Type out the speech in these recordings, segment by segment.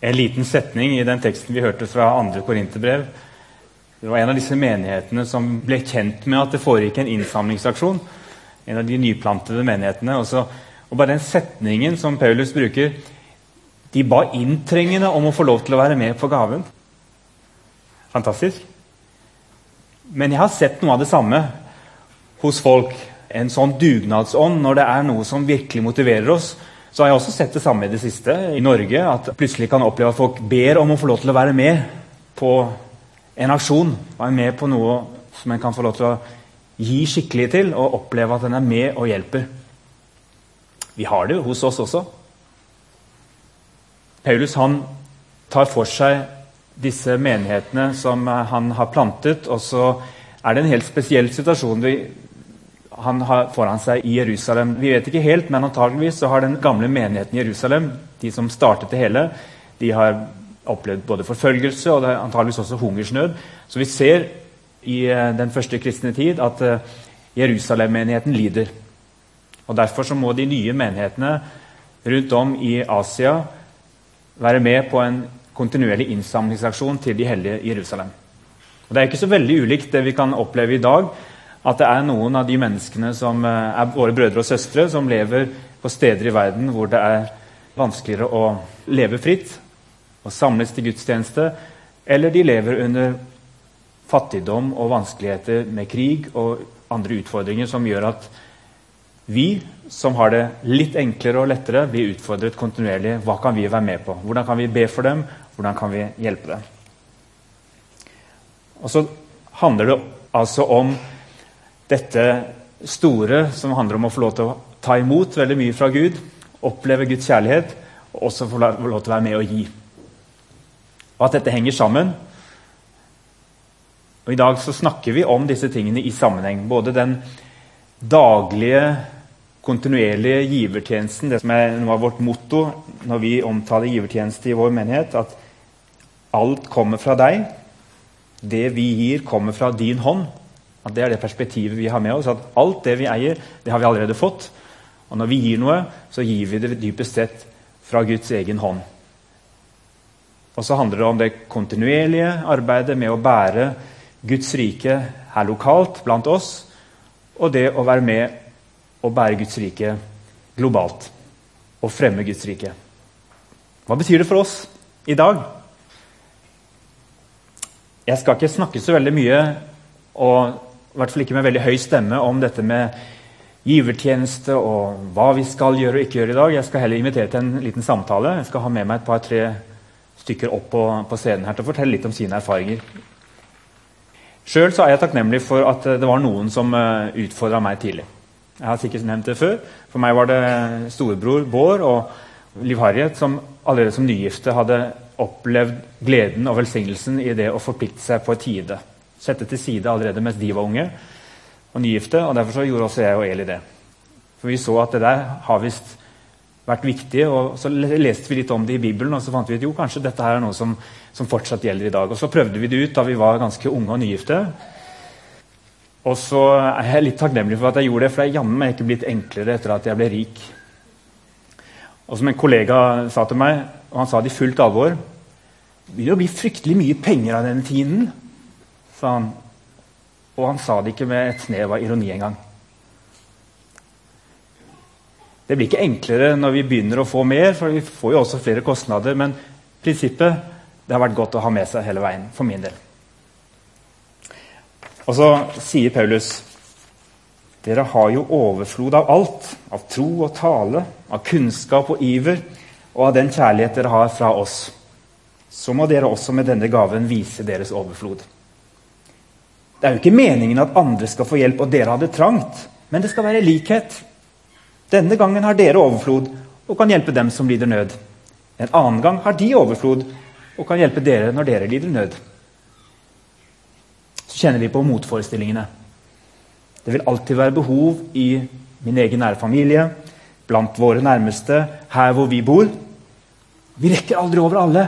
En liten setning i den teksten vi hørte fra 2. Korinterbrev. Det var en av disse menighetene som ble kjent med at det foregikk en innsamlingsaksjon. En av de nyplantede menighetene. Og, så, og bare den setningen som Paulus bruker De ba inntrengende om å få lov til å være med på gaven. Fantastisk. Men jeg har sett noe av det samme hos folk. En sånn dugnadsånd når det er noe som virkelig motiverer oss så har jeg også sett det samme i det siste i Norge. At plutselig kan oppleve at folk ber om å få lov til å være med på en aksjon. Være med på noe som en kan få lov til å gi skikkelig til, og oppleve at en er med og hjelper. Vi har det jo hos oss også. Paulus han tar for seg disse menighetene som han har plantet. Og så er det en helt spesiell situasjon vi han har foran seg i Jerusalem. Vi vet ikke helt, men antageligvis så har den gamle menigheten i Jerusalem, de som startet det hele, de har opplevd både forfølgelse og antageligvis også hungersnød. Så vi ser i eh, den første kristne tid at eh, Jerusalem-menigheten lider. Og Derfor så må de nye menighetene rundt om i Asia være med på en kontinuerlig innsamlingsaksjon til de hellige i Jerusalem. Og Det er ikke så veldig ulikt det vi kan oppleve i dag at det er noen av de menneskene som eh, er våre brødre og søstre, som lever på steder i verden hvor det er vanskeligere å leve fritt og samles til gudstjeneste, eller de lever under fattigdom og vanskeligheter med krig og andre utfordringer som gjør at vi som har det litt enklere og lettere, blir utfordret kontinuerlig. Hva kan vi være med på? Hvordan kan vi be for dem? Hvordan kan vi hjelpe dem? Og så handler det altså om dette store som handler om å få lov til å ta imot veldig mye fra Gud, oppleve Guds kjærlighet, og også få lov til å være med og gi. Og at dette henger sammen. Og I dag så snakker vi om disse tingene i sammenheng. Både den daglige, kontinuerlige givertjenesten, det som er noe av vårt motto når vi omtaler givertjeneste i vår menighet, at alt kommer fra deg. Det vi gir, kommer fra din hånd. At Det er det perspektivet vi har med oss. At alt det vi eier, det har vi allerede fått. Og når vi gir noe, så gir vi det dypest sett fra Guds egen hånd. Og så handler det om det kontinuerlige arbeidet med å bære Guds rike her lokalt blant oss, og det å være med og bære Guds rike globalt. Og fremme Guds rike. Hva betyr det for oss i dag? Jeg skal ikke snakke så veldig mye og i hvert fall ikke med veldig høy stemme om dette med givertjeneste og hva vi skal gjøre og ikke gjøre i dag. Jeg skal heller invitere til en liten samtale. Jeg skal ha med meg et par-tre stykker opp på, på, scenen her til å fortelle litt om sine erfaringer. Sjøl er jeg takknemlig for at det var noen som eh, utfordra meg tidlig. Jeg har sikkert nevnt det før. For meg var det storebror Bård og Liv Harriet som allerede som nygifte hadde opplevd gleden og velsignelsen i det å forplikte seg på tide sette til side allerede mens de var unge og nygifte. og Derfor så gjorde også jeg og Eli det. For vi så at det der har visst vært viktig. og Så leste vi litt om det i Bibelen, og så fant vi ut jo, kanskje dette her er noe som, som fortsatt gjelder i dag. Og Så prøvde vi det ut da vi var ganske unge og nygifte. Og så er jeg litt takknemlig for at jeg gjorde det, for det er jammen meg ikke blitt enklere etter at jeg ble rik. Og som en kollega sa til meg, og han sa det i fullt alvor Det vil jo bli fryktelig mye penger av denne tiden sa han. Og han sa det ikke med et snev av ironi engang. Det blir ikke enklere når vi begynner å få mer, for vi får jo også flere kostnader. Men prinsippet det har vært godt å ha med seg hele veien, for min del. Og så sier Paulus dere har jo overflod av alt, av tro og tale, av kunnskap og iver, og av den kjærlighet dere har fra oss. Så må dere også med denne gaven vise deres overflod. Det er jo ikke meningen at andre skal få hjelp og dere har det trangt, men det skal være likhet. Denne gangen har dere overflod og kan hjelpe dem som lider nød. En annen gang har de overflod og kan hjelpe dere når dere lider nød. Så kjenner vi på motforestillingene. Det vil alltid være behov i min egen nære familie, blant våre nærmeste, her hvor vi bor. Vi rekker aldri over alle.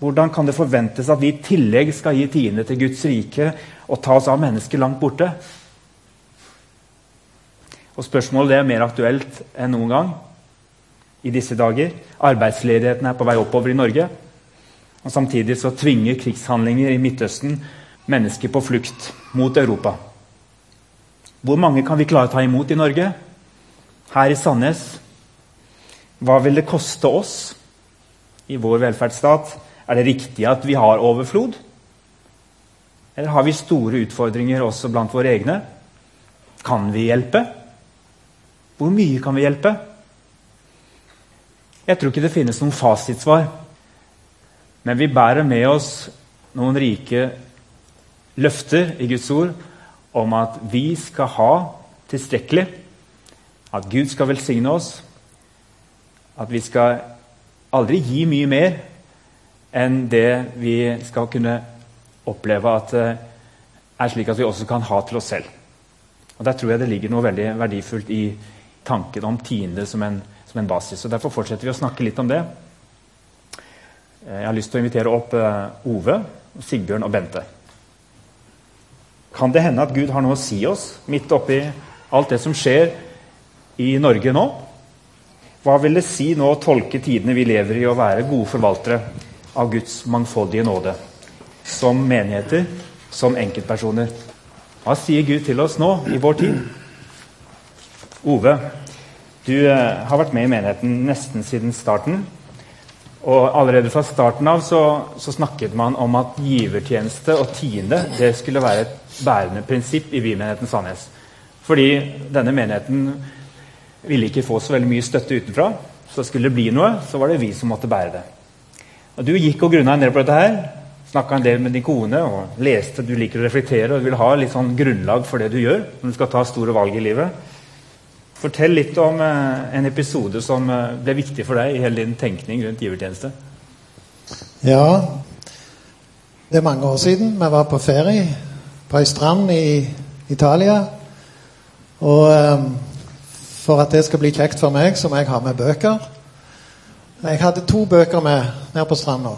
Hvordan kan det forventes at vi i tillegg skal gi tiende til Guds rike og ta oss av mennesker langt borte? Og Spørsmålet er mer aktuelt enn noen gang. i disse dager. Arbeidsledigheten er på vei oppover i Norge. Og Samtidig så tvinger krigshandlinger i Midtøsten mennesker på flukt mot Europa. Hvor mange kan vi klare å ta imot i Norge? Her i Sandnes? Hva vil det koste oss i vår velferdsstat? Er det riktig at vi har overflod? Eller har vi store utfordringer også blant våre egne? Kan vi hjelpe? Hvor mye kan vi hjelpe? Jeg tror ikke det finnes noen fasitsvar. Men vi bærer med oss noen rike løfter i Guds ord om at vi skal ha tilstrekkelig, at Gud skal velsigne oss, at vi skal aldri gi mye mer enn det vi skal kunne oppleve at det er slik at vi også kan ha til oss selv. Og Der tror jeg det ligger noe veldig verdifullt i tanken om tiende som en, som en basis. og Derfor fortsetter vi å snakke litt om det. Eh, jeg har lyst til å invitere opp eh, Ove, Sigbjørn og Bente. Kan det hende at Gud har noe å si oss midt oppi alt det som skjer i Norge nå? Hva vil det si nå å tolke tidene vi lever i, og være gode forvaltere av Guds mangfoldige nåde? Som menigheter, som enkeltpersoner. Hva sier Gud til oss nå, i vår tid? Ove, du eh, har vært med i menigheten nesten siden starten. Og Allerede fra starten av så, så, snakket man om at givertjeneste og tiende det skulle være et bærende prinsipp i Vi-menigheten Sandnes. Fordi denne menigheten ville ikke få så veldig mye støtte utenfra. Så skulle det bli noe, så var det vi som måtte bære det. Og Du gikk og grunna en del på dette her. Snakka en del med din kone og leste. Du liker å reflektere og vil ha litt sånn grunnlag for det du gjør når du skal ta store valg i livet. Fortell litt om eh, en episode som eh, ble viktig for deg i hele din tenkning rundt givertjeneste. Ja, det er mange år siden. Vi var på ferie på ei strand i Italia. Og eh, for at det skal bli kjekt for meg, så må jeg ha med bøker. Jeg hadde to bøker med nede på stranda.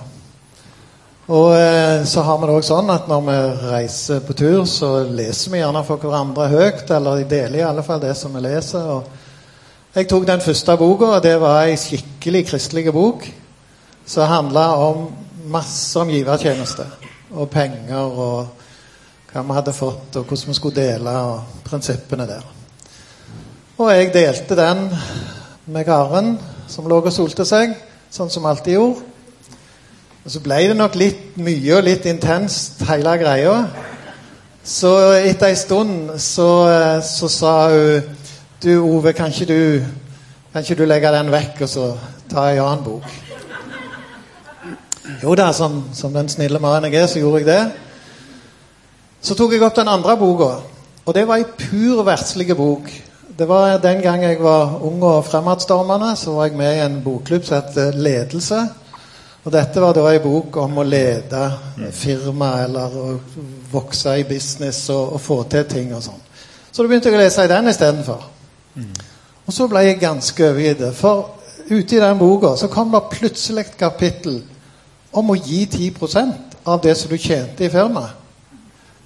Og eh, så har vi det også sånn at når vi reiser på tur, så leser vi gjerne for hverandre høyt. Eller de deler i alle fall det som vi leser. Og jeg tok den første boka, og det var ei skikkelig kristelig bok. Som handla om masse om givertjeneste. Og penger og hva vi hadde fått, og hvordan vi skulle dele, og prinsippene der. Og jeg delte den med Karen, som lå og solte seg, sånn som alltid gjorde. Og Så ble det nok litt mye og litt intenst, hele greia. Så etter ei stund så, så, sa hun Du, Ove, kan ikke du, kan ikke du legge den vekk og så ta ei annen bok? Jo da, som, som den snille mannen jeg er, så gjorde jeg det. Så tok jeg opp den andre boka, og det var ei pur verdslig bok. Det var Den gang jeg var ung og fremadstormende, så var jeg med i en bokklubb som het Ledelse. Og dette var da ei bok om å lede firma eller å vokse i business og, og få til ting og sånn. Så da begynte jeg å lese i den istedenfor. Mm. Og så ble jeg ganske overgitt. For ute i den boka så kom det plutselig et kapittel om å gi 10% av det som du tjente i firmaet.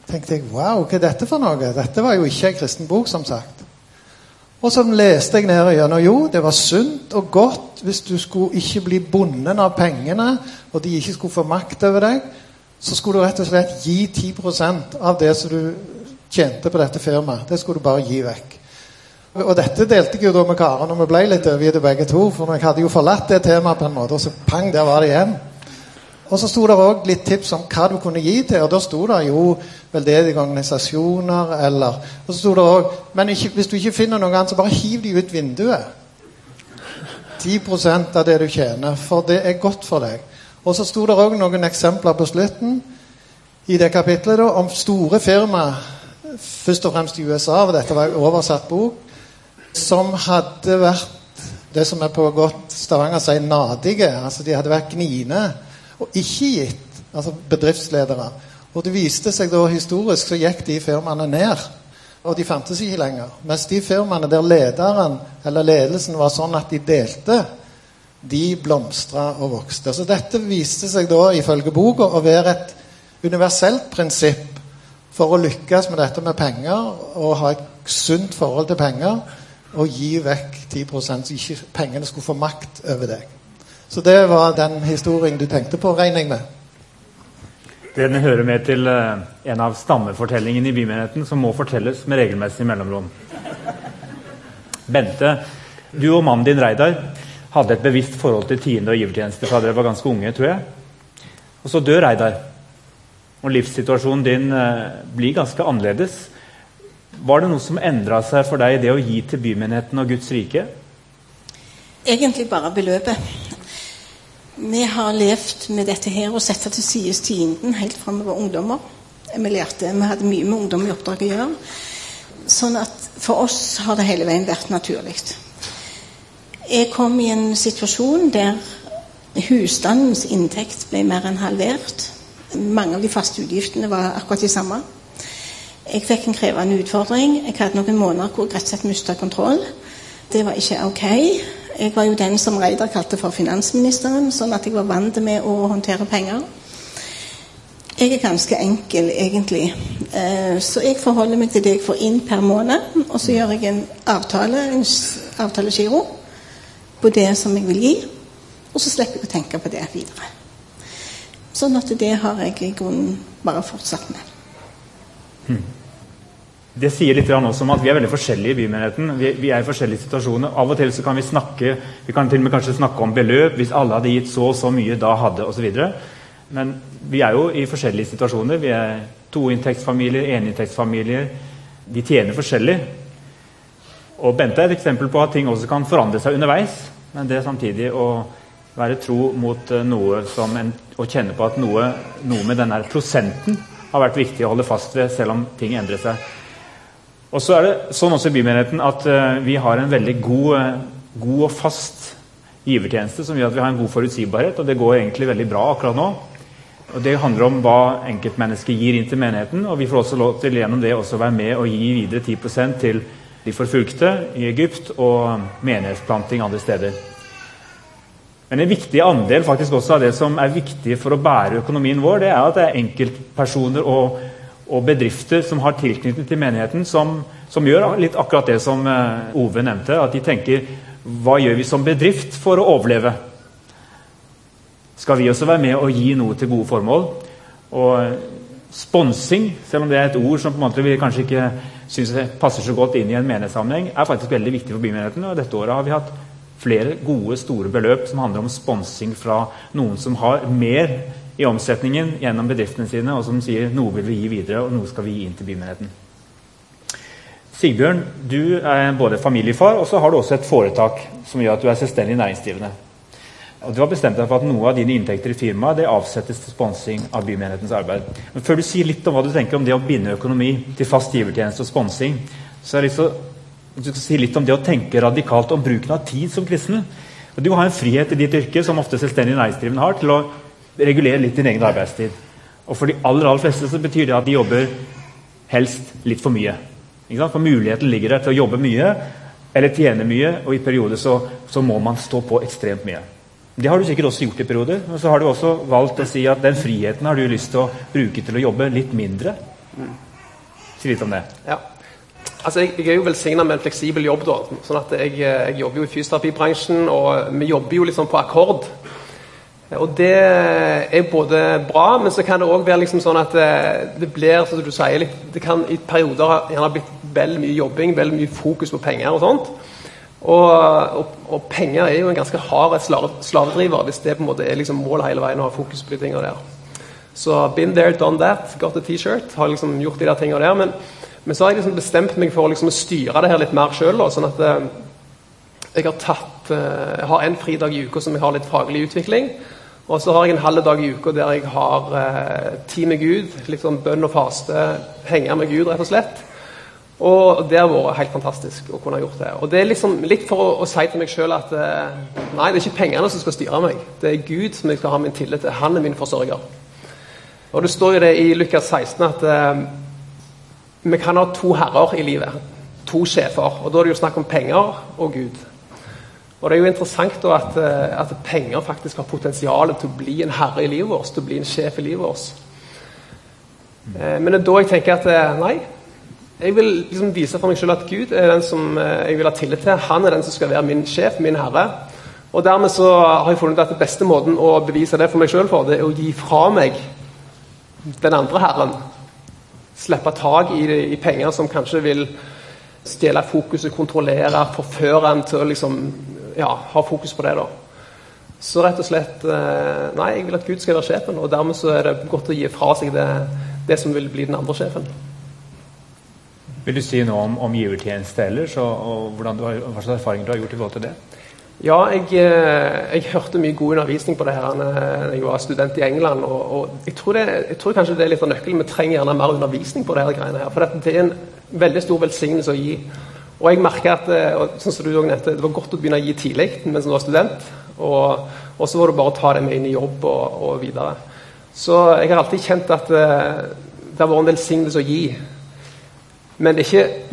tenkte jeg, Wow, hva er dette for noe? Dette var jo ikke en kristen bok, som sagt. Og så leste jeg ned igjennom. Jo, det var sunt og godt hvis du skulle ikke bli bonden av pengene, og de ikke skulle få makt over deg. Så skulle du rett og slett gi 10% av det som du tjente på dette firmaet. Det skulle du bare gi vekk. Og dette delte jeg jo da med Karen, og vi ble litt overgitte begge to. For jeg hadde jo forlatt det temaet på en måte, og så pang, der var det igjen. Og så sto det òg litt tips om hva du kunne gi til. Og da sto det jo veldedige organisasjoner eller Og så sto det òg Men ikke, hvis du ikke finner noe annet, så bare hiv de ut vinduet. 10% av det du tjener. For det er godt for deg. Og så sto det òg noen eksempler på slutten i det kapitlet da, om store firmaer, først og fremst i USA, og dette var en oversatt bok, som hadde vært det som er på godt Stavanger sier nadige. Altså de hadde vært gniende og ikke gitt. Altså bedriftsledere. Og det viste seg da historisk så gikk de firmaene ned. Og de fantes ikke lenger. Mens de firmaene der lederen eller ledelsen var sånn at de delte, de blomstra og vokste. Så dette viste seg da ifølge boka å være et universelt prinsipp for å lykkes med dette med penger og ha et sunt forhold til penger. og gi vekk 10 så ikke pengene skulle få makt over deg. Så det var den historien du tenkte på, regner jeg med? Den hører med til uh, en av stammefortellingene i bymenigheten som må fortelles med regelmessig mellomrom. Bente, du og mannen din Reidar hadde et bevisst forhold til tiende- og givertjeneste fra dere var ganske unge. tror jeg. Og så dør Reidar. Og livssituasjonen din uh, blir ganske annerledes. Var det noe som endra seg for deg i det å gi til bymenigheten og Guds rike? Egentlig bare beløpet. Vi har levd med dette her og sette til side tienden helt fra vi var ungdommer. Vi lærte, vi hadde mye med ungdom i oppdrag å gjøre. Sånn at for oss har det hele veien vært naturlig. Jeg kom i en situasjon der husstandens inntekt ble mer enn halvert. Mange av de faste utgiftene var akkurat de samme. Jeg fikk en krevende utfordring. Jeg hadde noen måneder hvor jeg rett og slett mista kontroll. Det var ikke ok. Jeg var jo den som Reidar kalte for finansministeren, sånn at jeg var vant med å håndtere penger. Jeg er ganske enkel, egentlig. Eh, så jeg forholder meg til det jeg får inn per måned. Og så gjør jeg en avtale, en avtalegiro, på det som jeg vil gi. Og så slipper jeg å tenke på det videre. Sånn at det har jeg i grunnen bare fortsatt med. Hmm. Det sier litt også om at vi er veldig forskjellige i bymenigheten. Vi, vi, er i forskjellige situasjoner. Av og til så kan vi snakke vi kan til og med kanskje snakke om beløp. Hvis alle hadde gitt så og så mye, da hadde osv. Men vi er jo i forskjellige situasjoner. Vi er toinntektsfamilier, eninntektsfamilier. De tjener forskjellig. Og Bente er et eksempel på at ting også kan forandre seg underveis. Men det er samtidig å være tro mot eh, noe som en, å kjenne på at noe, noe med denne prosenten har vært viktig å holde fast ved, selv om ting endrer seg. Og så er det sånn også i bymenigheten at uh, vi har en veldig god, uh, god, og fast givertjeneste som gjør at vi har en god forutsigbarhet, og det går egentlig veldig bra akkurat nå. Og Det handler om hva enkeltmennesket gir inn til menigheten, og vi får også lov til gjennom det også være med og gi videre 10% til de forfulgte i Egypt og menighetsplanting andre steder. Men en viktig andel faktisk også av det som er viktig for å bære økonomien vår, det er at det er enkeltpersoner og og bedrifter som har tilknytning til menigheten, som, som, gjør litt akkurat det som eh, Ove nevnte. At de tenker hva gjør vi som bedrift for å overleve? Skal vi også være med og gi noe til gode formål? Og eh, sponsing, selv om det er et ord som på en måte vi kanskje ikke syns passer så godt inn i en menighetssammenheng, er faktisk veldig viktig for bymenigheten. Og dette året har vi hatt flere gode, store beløp som handler om sponsing fra noen som har mer i omsetningen gjennom bedriftene sine, og som sier noe vil vi gi videre, og noe skal vi gi inn til bymenigheten. Sigbjørn, du er både familiefar og så har du også et foretak som gjør at du er selvstendig næringsdrivende. Og Du har bestemt deg for at noe av dine inntekter i firmaet avsettes til sponsing av bymenighetens arbeid. Men Før du sier litt om hva du tenker om det å binde økonomi til fast givertjeneste og sponsing, så har jeg lyst til å du skal si litt om det å tenke radikalt om bruken av tid som kristen. Du har en frihet i ditt yrke som ofte selvstendig næringsdrivende har, til å regulere litt din egen arbeidstid. Og for de aller, aller fleste så betyr det at de jobber helst litt for mye. For muligheten ligger der til å jobbe mye eller tjene mye, og i perioder så, så, må man stå på ekstremt mye. Det har du sikkert også gjort i perioder, men så har du også valgt å si at den friheten har du lyst til å bruke til å jobbe litt mindre. Si litt om det. Ja. Altså, jeg, jeg, er jo velsigna med en fleksibel jobb. da, sånn at jeg, jeg jobber jo i fysioterapibransjen, og vi jobber jo liksom på akkord. Og det er både bra, men så kan det òg være liksom sånn at eh, det blir som du sier, litt, det kan i perioder gjerne blitt veldig mye jobbing, veldig mye fokus på penger og sånt. Og, og, og penger er jo en ganske hard slavedriver hvis det på en måte er liksom målet hele veien å ha fokus på de tingene der. Så been there, done that, got a T-shirt. Har liksom gjort de der tingene der. Men, men, så har jeg liksom bestemt meg for liksom å styre det her litt mer sjøl. Sånn at eh, jeg har tatt eh, Jeg har en fridag i uka som jeg har litt faglig utvikling. Og så har jeg en halv dag i uka der jeg har eh, tid med Gud. Litt sånn bønn og faste. Henge med Gud, rett og slett. Og det har vært helt fantastisk å kunne ha gjort det. Og det er liksom litt for å, å si til meg sjøl at eh, nei, det er ikke pengene som skal styre meg. Det er Gud som jeg skal ha min tillit til. Han er min forsørger. Og det står jo det i Lukas 16 at eh, vi kan ha to herrer i livet. To sjefer. Og da er det jo snakk om penger og Gud. Og Det er jo interessant da at, eh, at, penger faktisk har potensial til å bli en herre i livet vårt, til å bli en sjef i livet vårt. Eh, men det er da jeg tenker at eh, nei, jeg vil liksom vise for meg selv at Gud er den som jeg vil ha tillit til. Han er den som skal være min sjef, min herre. Og dermed så har jeg funnet at den beste måten å bevise det for meg selv for, det er å gi fra meg den andre herren. Slippe tak i, i penger som kanskje vil stjele fokuset, kontrollere, forføre en til å liksom, ja, ha fokus på det. da. Så rett og slett eh, Nei, jeg vil at Gud skal være sjefen, og dermed så er det godt å gi fra seg det, det som vil bli den andre sjefen. Vil du si noe om, om givertjeneste ellers, og, og hvordan du har, hva slags erfaringer du har gjort i forhold til det? Ja, jeg, eh, jeg, hørte mye god undervisning på det her da jeg var student i England. og, og jeg, tror det, jeg, tror kanskje det er litt av nøkkelen. Vi trenger gjerne mer undervisning på det her greiene her. For det er en veldig stor velsignelse å gi. Og jeg merker at eh, sånn som du nevnte, det var godt å begynne å gi tidlig mens du var student. Og, og så var det bare å ta det med inn i jobb og, og videre. Så jeg har alltid kjent at uh, det har vært en velsignelse å gi. Men det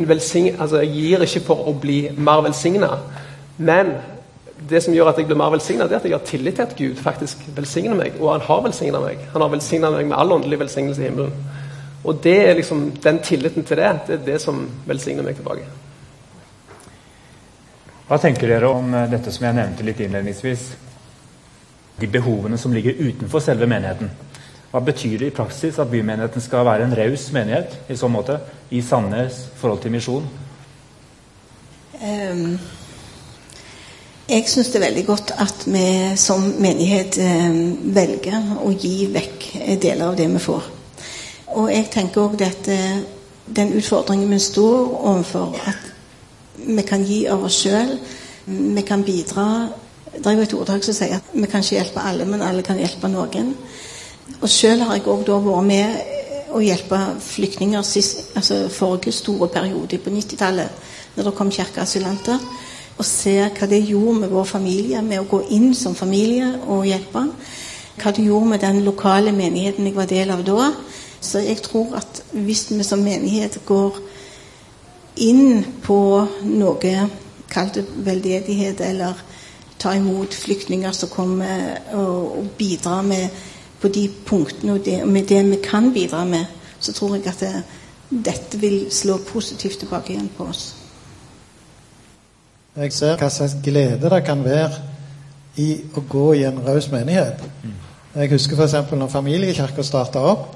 velsign, altså jeg gir ikke for å bli mer velsigna. Men det som gjør at jeg blir mer velsigna, er at jeg har tillit til at Gud faktisk velsigner meg. Og han har velsigna meg. Han har velsigna meg med all åndelig velsignelse i himmelen. Og det er liksom, den tilliten til det, det er det som velsigner meg tilbake. Hva tenker dere om eh, dette som jeg nevnte litt innledningsvis? De behovene som ligger utenfor selve menigheten. Hva betyr det i praksis at bymenigheten skal være en raus menighet i så måte, i Sandnes forhold til misjon? Um, jeg syns det er veldig godt at vi som menighet um, velger å gi vekk deler av det vi får. Og jeg tenker òg at den utfordringen vi står overfor, at vi kan gi av oss sjøl, vi kan bidra Det er jo et ordtak som sier at vi kan ikke hjelpe alle, men alle kan hjelpe noen. Og sjøl har jeg òg vært med å hjelpe flyktninger sist, altså forrige store periode på 90-tallet, når det kom kirkeasylanter. Og ser hva det gjorde med vår familie, med å gå inn som familie og hjelpe. Hva det gjorde med den lokale menigheten jeg var del av da. Så jeg tror at hvis vi som menighet går inn på noe kalt veldedighet, eller ta imot flyktninger som kommer og, og bidrar med på de punktene og det, med det vi kan bidra med, så tror jeg at det, dette vil slå positivt tilbake igjen på oss. Jeg ser hva slags glede det kan være i å gå i en raus menighet. Jeg husker f.eks. når familiekirka starta opp,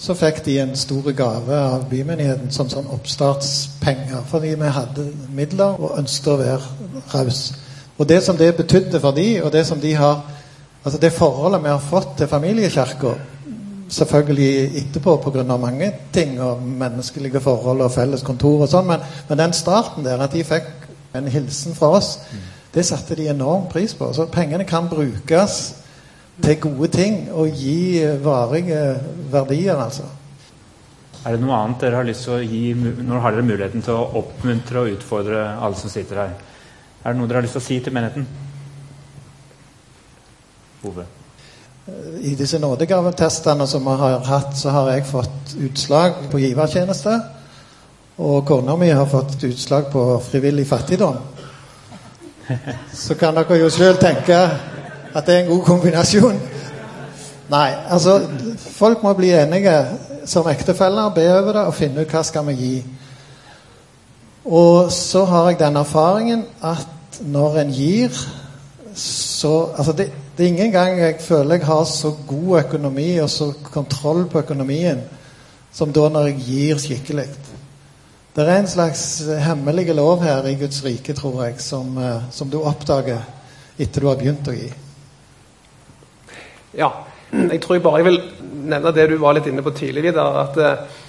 så fikk de en stor gave av bymenigheten som sånn oppstartspenger, fordi vi hadde midler og ønsket å være raus. Og det som det betydde for de, og det som de har Altså Det forholdet vi har fått til familiekirka, selvfølgelig etterpå pga. mange ting, og menneskelige forhold og felles kontor og sånn, men, men, den starten der, at de fikk en hilsen fra oss, det satte de enorm pris på. Så pengene kan brukes til gode ting og gi varige verdier, altså. Er det noe annet dere har lyst til å gi når har dere muligheten til å oppmuntre og utfordre alle som sitter her. Er det noe dere har lyst til å si til menigheten? Ove? I disse nådegaventestene som vi har hatt, så har jeg fått utslag på givertjeneste. Og kona mi har fått utslag på frivillig fattigdom. Så kan dere jo sjøl tenke at det er en god kombinasjon. Nei, altså Folk må bli enige som ektefeller, be over det og finne ut hva skal vi gi. Og så har jeg den erfaringen at når en gir, så Altså det, det er ingen gang jeg føler jeg har så god økonomi og så kontroll på økonomien som da når jeg gir skikkelig. Det er en slags hemmelig lov her i Guds rike, tror jeg, som, eh, som du oppdager etter du har begynt å gi. Ja. Jeg tror jeg bare vil nevne det du var litt inne på tidlig, Vidar. At eh,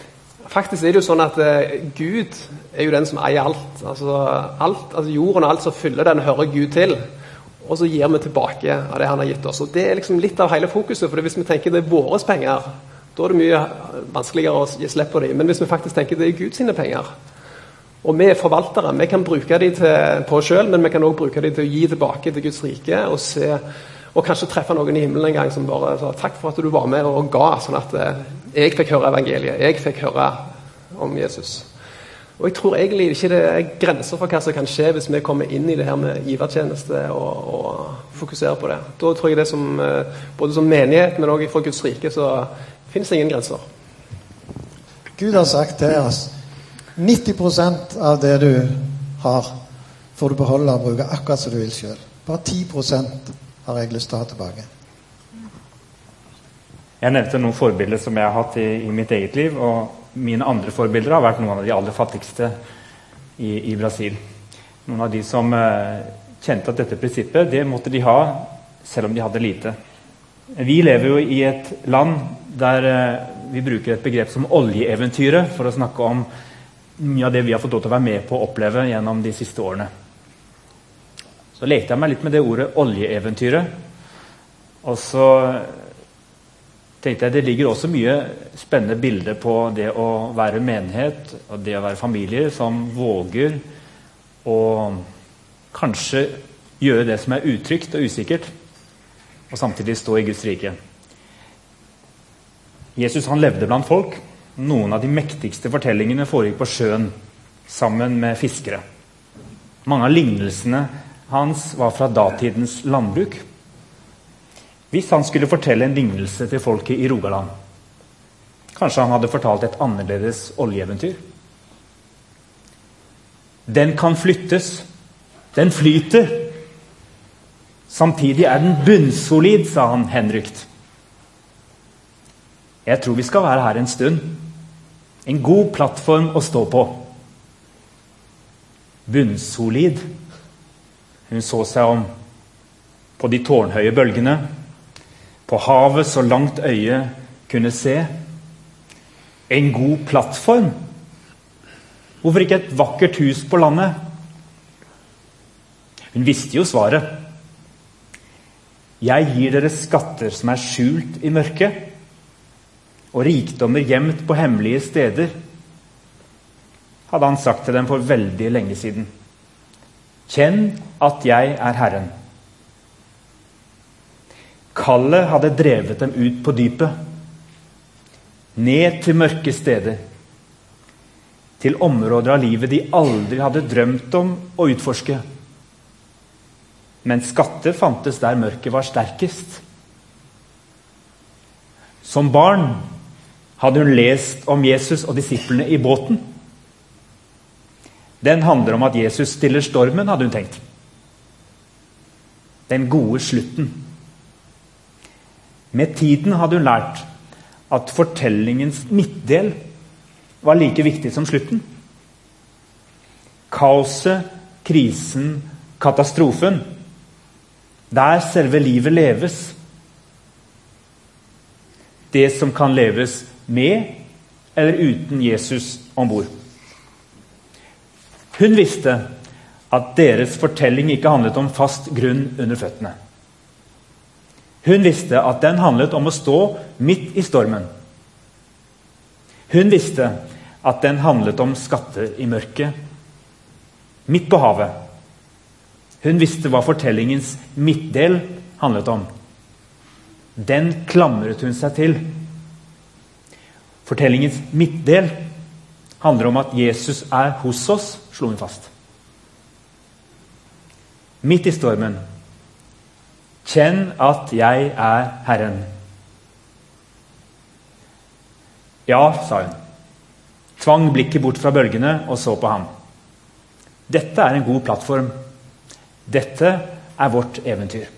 faktisk er det jo sånn at eh, Gud er jo den som eier alt. Altså, alt, altså Jorden og alt som fyller den, hører Gud til og så gir vi tilbake av det han har gitt oss. Og Det er liksom litt av hele fokuset. for Hvis vi tenker det er våre penger, da er det mye vanskeligere å gi slipp på dem. Men hvis vi faktisk tenker det er Guds penger, og vi er forvaltere, vi kan bruke dem på oss sjøl, men vi kan òg bruke dem til å gi tilbake til Guds rike. og se og kanskje treffe noen i himmelen en gang som bare sa takk for at du var med og ga, sånn at eh, jeg fikk høre evangeliet. Jeg fikk høre om Jesus. Og jeg tror egentlig ikke det er grenser for hva som kan skje hvis vi kommer inn i det her med givertjeneste og, og fokuserer på det. Da tror jeg det som, eh, både som menighet, men òg for Guds rike, så finnes det ingen grenser. Gud har sagt til oss 90% av det du har, får du beholde og bruke akkurat som du vil sjøl. Bare 10 har jeg lyst til å ha tilbake. Jeg nevnte noen forbilder som jeg har hatt i, i, mitt eget liv. Og mine andre forbilder har vært noen av de aller fattigste i, i Brasil. Noen av de som eh, kjente at dette prinsippet det måtte de ha selv om de hadde lite. Vi lever jo i et land der eh, vi bruker et begrep som oljeeventyret for å snakke om mye av det vi har fått lov til å være med på å oppleve gjennom de siste årene. Så lekte jeg meg litt med det ordet 'oljeeventyret'. Og så tenkte jeg det ligger også mye spennende bilder på det å være menighet og det å være familier som våger å kanskje gjøre det som er utrygt og usikkert, og samtidig stå i Guds rike. Jesus han levde blant folk. Noen av de mektigste fortellingene foregikk på sjøen sammen med fiskere. Mange av lignelsene hans var fra datidens landbruk. Hvis han skulle fortelle en lignelse til folket i Rogaland Kanskje han hadde fortalt et annerledes oljeeventyr? Den kan flyttes. Den flyter. Samtidig er den bunnsolid, sa han henrykt. Jeg tror vi skal være her en stund. En god plattform å stå på. Bunnsolid. Hun så seg om på de tårnhøye bølgene på havet så langt øyet kunne se. En god plattform. Hvorfor ikke et vakkert hus på landet? Hun visste jo svaret. Jeg gir dere skatter som er skjult i mørket, og rikdommer gjemt på hemmelige steder, hadde han sagt til dem for veldig lenge siden. Kjenn at jeg er Herren. Kallet hadde drevet dem ut på dypet. Ned til mørke steder. Til områder av livet de aldri hadde drømt om å utforske. Men skatter fantes der mørket var sterkest. Som barn hadde hun lest om Jesus og disiplene i båten. Den handler om at Jesus stiller stormen, hadde hun tenkt. Den gode slutten. Med tiden hadde hun lært at fortellingens midtdel var like viktig som slutten. Kaoset, krisen, katastrofen. Der selve livet leves. Det som kan leves med eller uten Jesus om bord. Hun visste at deres fortelling ikke handlet om fast grunn under føttene. Hun visste at den handlet om å stå midt i stormen. Hun visste at den handlet om skatter i mørket, midt på havet. Hun visste hva fortellingens midtdel handlet om. Den klamret hun seg til. Fortellingens midtdel handler om at Jesus er hos oss, slo hun fast. Midt i stormen Kjenn at jeg er Herren. Ja, sa hun. Tvang blikket bort fra bølgene og så på ham. Dette er en god plattform. Dette er vårt eventyr.